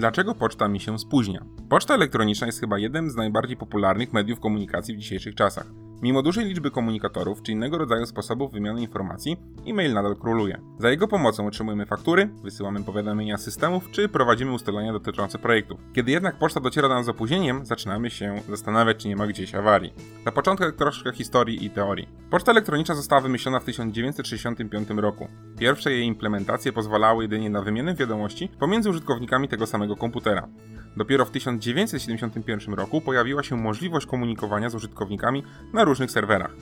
Dlaczego poczta mi się spóźnia? Poczta elektroniczna jest chyba jednym z najbardziej popularnych mediów komunikacji w dzisiejszych czasach. Mimo dużej liczby komunikatorów czy innego rodzaju sposobów wymiany informacji, e-mail nadal króluje. Za jego pomocą otrzymujemy faktury, wysyłamy powiadomienia systemów czy prowadzimy ustalenia dotyczące projektów. Kiedy jednak poczta dociera do nas z opóźnieniem, zaczynamy się zastanawiać, czy nie ma gdzieś awarii. Na początek troszkę historii i teorii. Poczta elektroniczna została wymyślona w 1965 roku. Pierwsze jej implementacje pozwalały jedynie na wymianę wiadomości pomiędzy użytkownikami tego samego komputera. Dopiero w 1971 roku pojawiła się możliwość komunikowania z użytkownikami na różnych serwerach.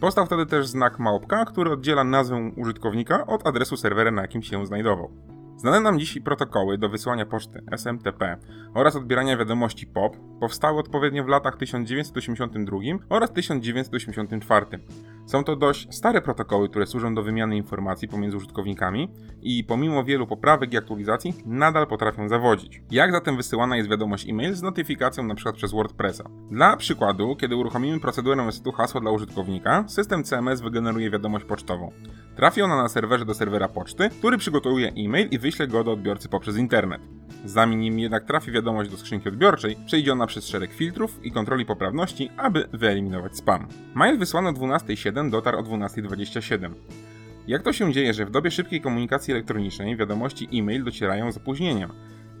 Powstał wtedy też znak małpka, który oddziela nazwę użytkownika od adresu serwera, na jakim się znajdował. Znane nam dziś protokoły do wysyłania poczty SMTP oraz odbierania wiadomości POP powstały odpowiednio w latach 1982 oraz 1984. Są to dość stare protokoły, które służą do wymiany informacji pomiędzy użytkownikami i pomimo wielu poprawek i aktualizacji nadal potrafią zawodzić. Jak zatem wysyłana jest wiadomość e-mail z notyfikacją np. przez WordPressa? Dla przykładu, kiedy uruchomimy procedurę resetu hasła dla użytkownika, system CMS wygeneruje wiadomość pocztową. Trafi ona na serwerze do serwera poczty, który przygotuje e-mail i wyśle go do odbiorcy poprzez internet. Zanim jednak trafi wiadomość do skrzynki odbiorczej, przejdzie ona przez szereg filtrów i kontroli poprawności, aby wyeliminować spam. Mail wysłany o 12.07 dotarł o 12.27. Jak to się dzieje, że w dobie szybkiej komunikacji elektronicznej wiadomości e-mail docierają z opóźnieniem?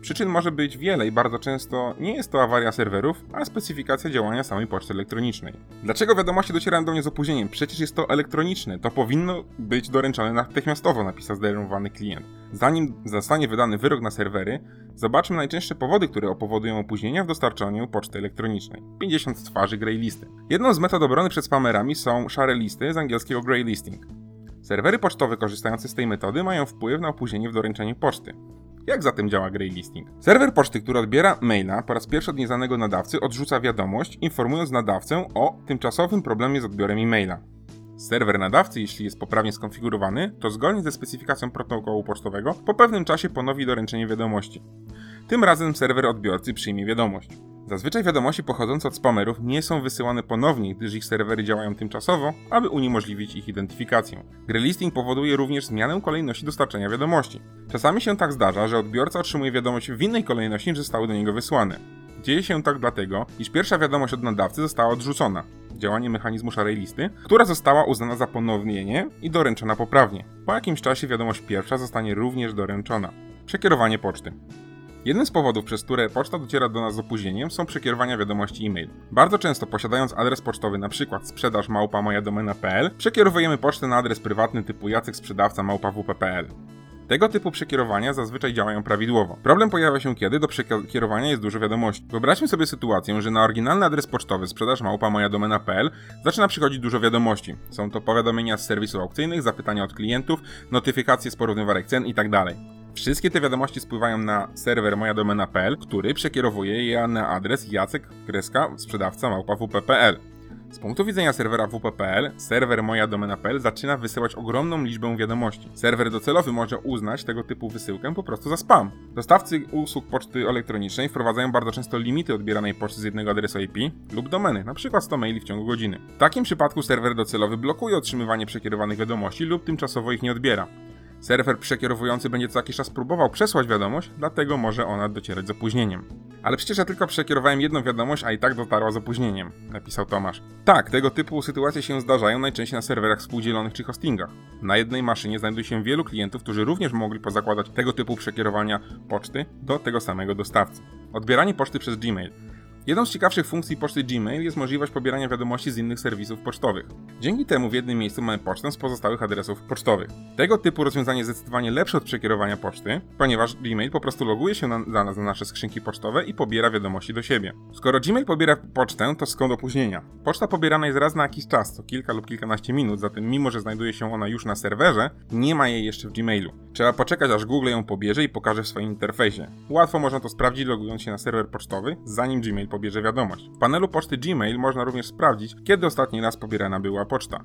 Przyczyn może być wiele i bardzo często nie jest to awaria serwerów, a specyfikacja działania samej poczty elektronicznej. Dlaczego wiadomości docierają do mnie z opóźnieniem? Przecież jest to elektroniczne, to powinno być doręczane natychmiastowo, napisał zdenerwowany klient. Zanim zostanie wydany wyrok na serwery, zobaczmy najczęstsze powody, które powodują opóźnienia w dostarczaniu poczty elektronicznej. 50 twarzy grey listy. Jedną z metod obrony przed spamerami są szare listy z angielskiego grey listing. Serwery pocztowe korzystające z tej metody mają wpływ na opóźnienie w doręczeniu poczty. Jak zatem działa grey listing? Serwer poczty, który odbiera maila po raz pierwszy od nieznanego nadawcy, odrzuca wiadomość, informując nadawcę o tymczasowym problemie z odbiorem e-maila. Serwer nadawcy, jeśli jest poprawnie skonfigurowany, to zgodnie ze specyfikacją protokołu pocztowego, po pewnym czasie ponowi doręczenie wiadomości. Tym razem serwer odbiorcy przyjmie wiadomość. Zazwyczaj wiadomości pochodzące od spamerów nie są wysyłane ponownie, gdyż ich serwery działają tymczasowo, aby uniemożliwić ich identyfikację. Grelisting powoduje również zmianę kolejności dostarczenia wiadomości. Czasami się tak zdarza, że odbiorca otrzymuje wiadomość w innej kolejności niż zostały do niego wysłane. Dzieje się tak dlatego, iż pierwsza wiadomość od nadawcy została odrzucona. Działanie mechanizmu szarej listy, która została uznana za ponownienie i doręczona poprawnie. Po jakimś czasie wiadomość pierwsza zostanie również doręczona. Przekierowanie poczty. Jednym z powodów, przez które poczta dociera do nas z opóźnieniem, są przekierowania wiadomości e-mail. Bardzo często posiadając adres pocztowy np. sprzedaż małpa moja domena.pl, przekierowujemy pocztę na adres prywatny typu Jacek sprzedawca małpa wp.pl. Tego typu przekierowania zazwyczaj działają prawidłowo. Problem pojawia się kiedy do przekierowania jest dużo wiadomości. Wyobraźmy sobie sytuację, że na oryginalny adres pocztowy sprzedaż małpa moja domena.pl zaczyna przychodzić dużo wiadomości. Są to powiadomienia z serwisów aukcyjnych, zapytania od klientów, notyfikacje z porównywarek cen itd. Wszystkie te wiadomości spływają na serwer moja domena.pl, który przekierowuje je na adres jacek sprzedawca małpa wp.pl. Z punktu widzenia serwera wp.pl, serwer moja domena.pl zaczyna wysyłać ogromną liczbę wiadomości. Serwer docelowy może uznać tego typu wysyłkę po prostu za spam. Dostawcy usług poczty elektronicznej wprowadzają bardzo często limity odbieranej poczty z jednego adresu IP lub domeny, np. 100 maili w ciągu godziny. W takim przypadku serwer docelowy blokuje otrzymywanie przekierowanych wiadomości lub tymczasowo ich nie odbiera. Serwer przekierowujący będzie co jakiś czas próbował przesłać wiadomość, dlatego może ona docierać z opóźnieniem. Ale przecież ja tylko przekierowałem jedną wiadomość, a i tak dotarła z opóźnieniem, napisał Tomasz. Tak, tego typu sytuacje się zdarzają najczęściej na serwerach współdzielonych czy hostingach. Na jednej maszynie znajduje się wielu klientów, którzy również mogli pozakładać tego typu przekierowania poczty do tego samego dostawcy. Odbieranie poczty przez Gmail. Jedną z ciekawszych funkcji poczty Gmail jest możliwość pobierania wiadomości z innych serwisów pocztowych. Dzięki temu w jednym miejscu mamy pocztę z pozostałych adresów pocztowych. Tego typu rozwiązanie jest zdecydowanie lepsze od przekierowania poczty, ponieważ Gmail po prostu loguje się na, na, na nasze skrzynki pocztowe i pobiera wiadomości do siebie. Skoro Gmail pobiera pocztę, to skąd opóźnienia? Poczta pobierana jest raz na jakiś czas, co kilka lub kilkanaście minut, zatem mimo, że znajduje się ona już na serwerze, nie ma jej jeszcze w Gmailu. Trzeba poczekać, aż Google ją pobierze i pokaże w swoim interfejsie. Łatwo można to sprawdzić logując się na serwer pocztowy, zanim Gmail pobierze wiadomość. W panelu poczty Gmail można również sprawdzić, kiedy ostatni raz pobierana była poczta.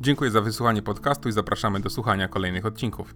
Dziękuję za wysłuchanie podcastu i zapraszamy do słuchania kolejnych odcinków.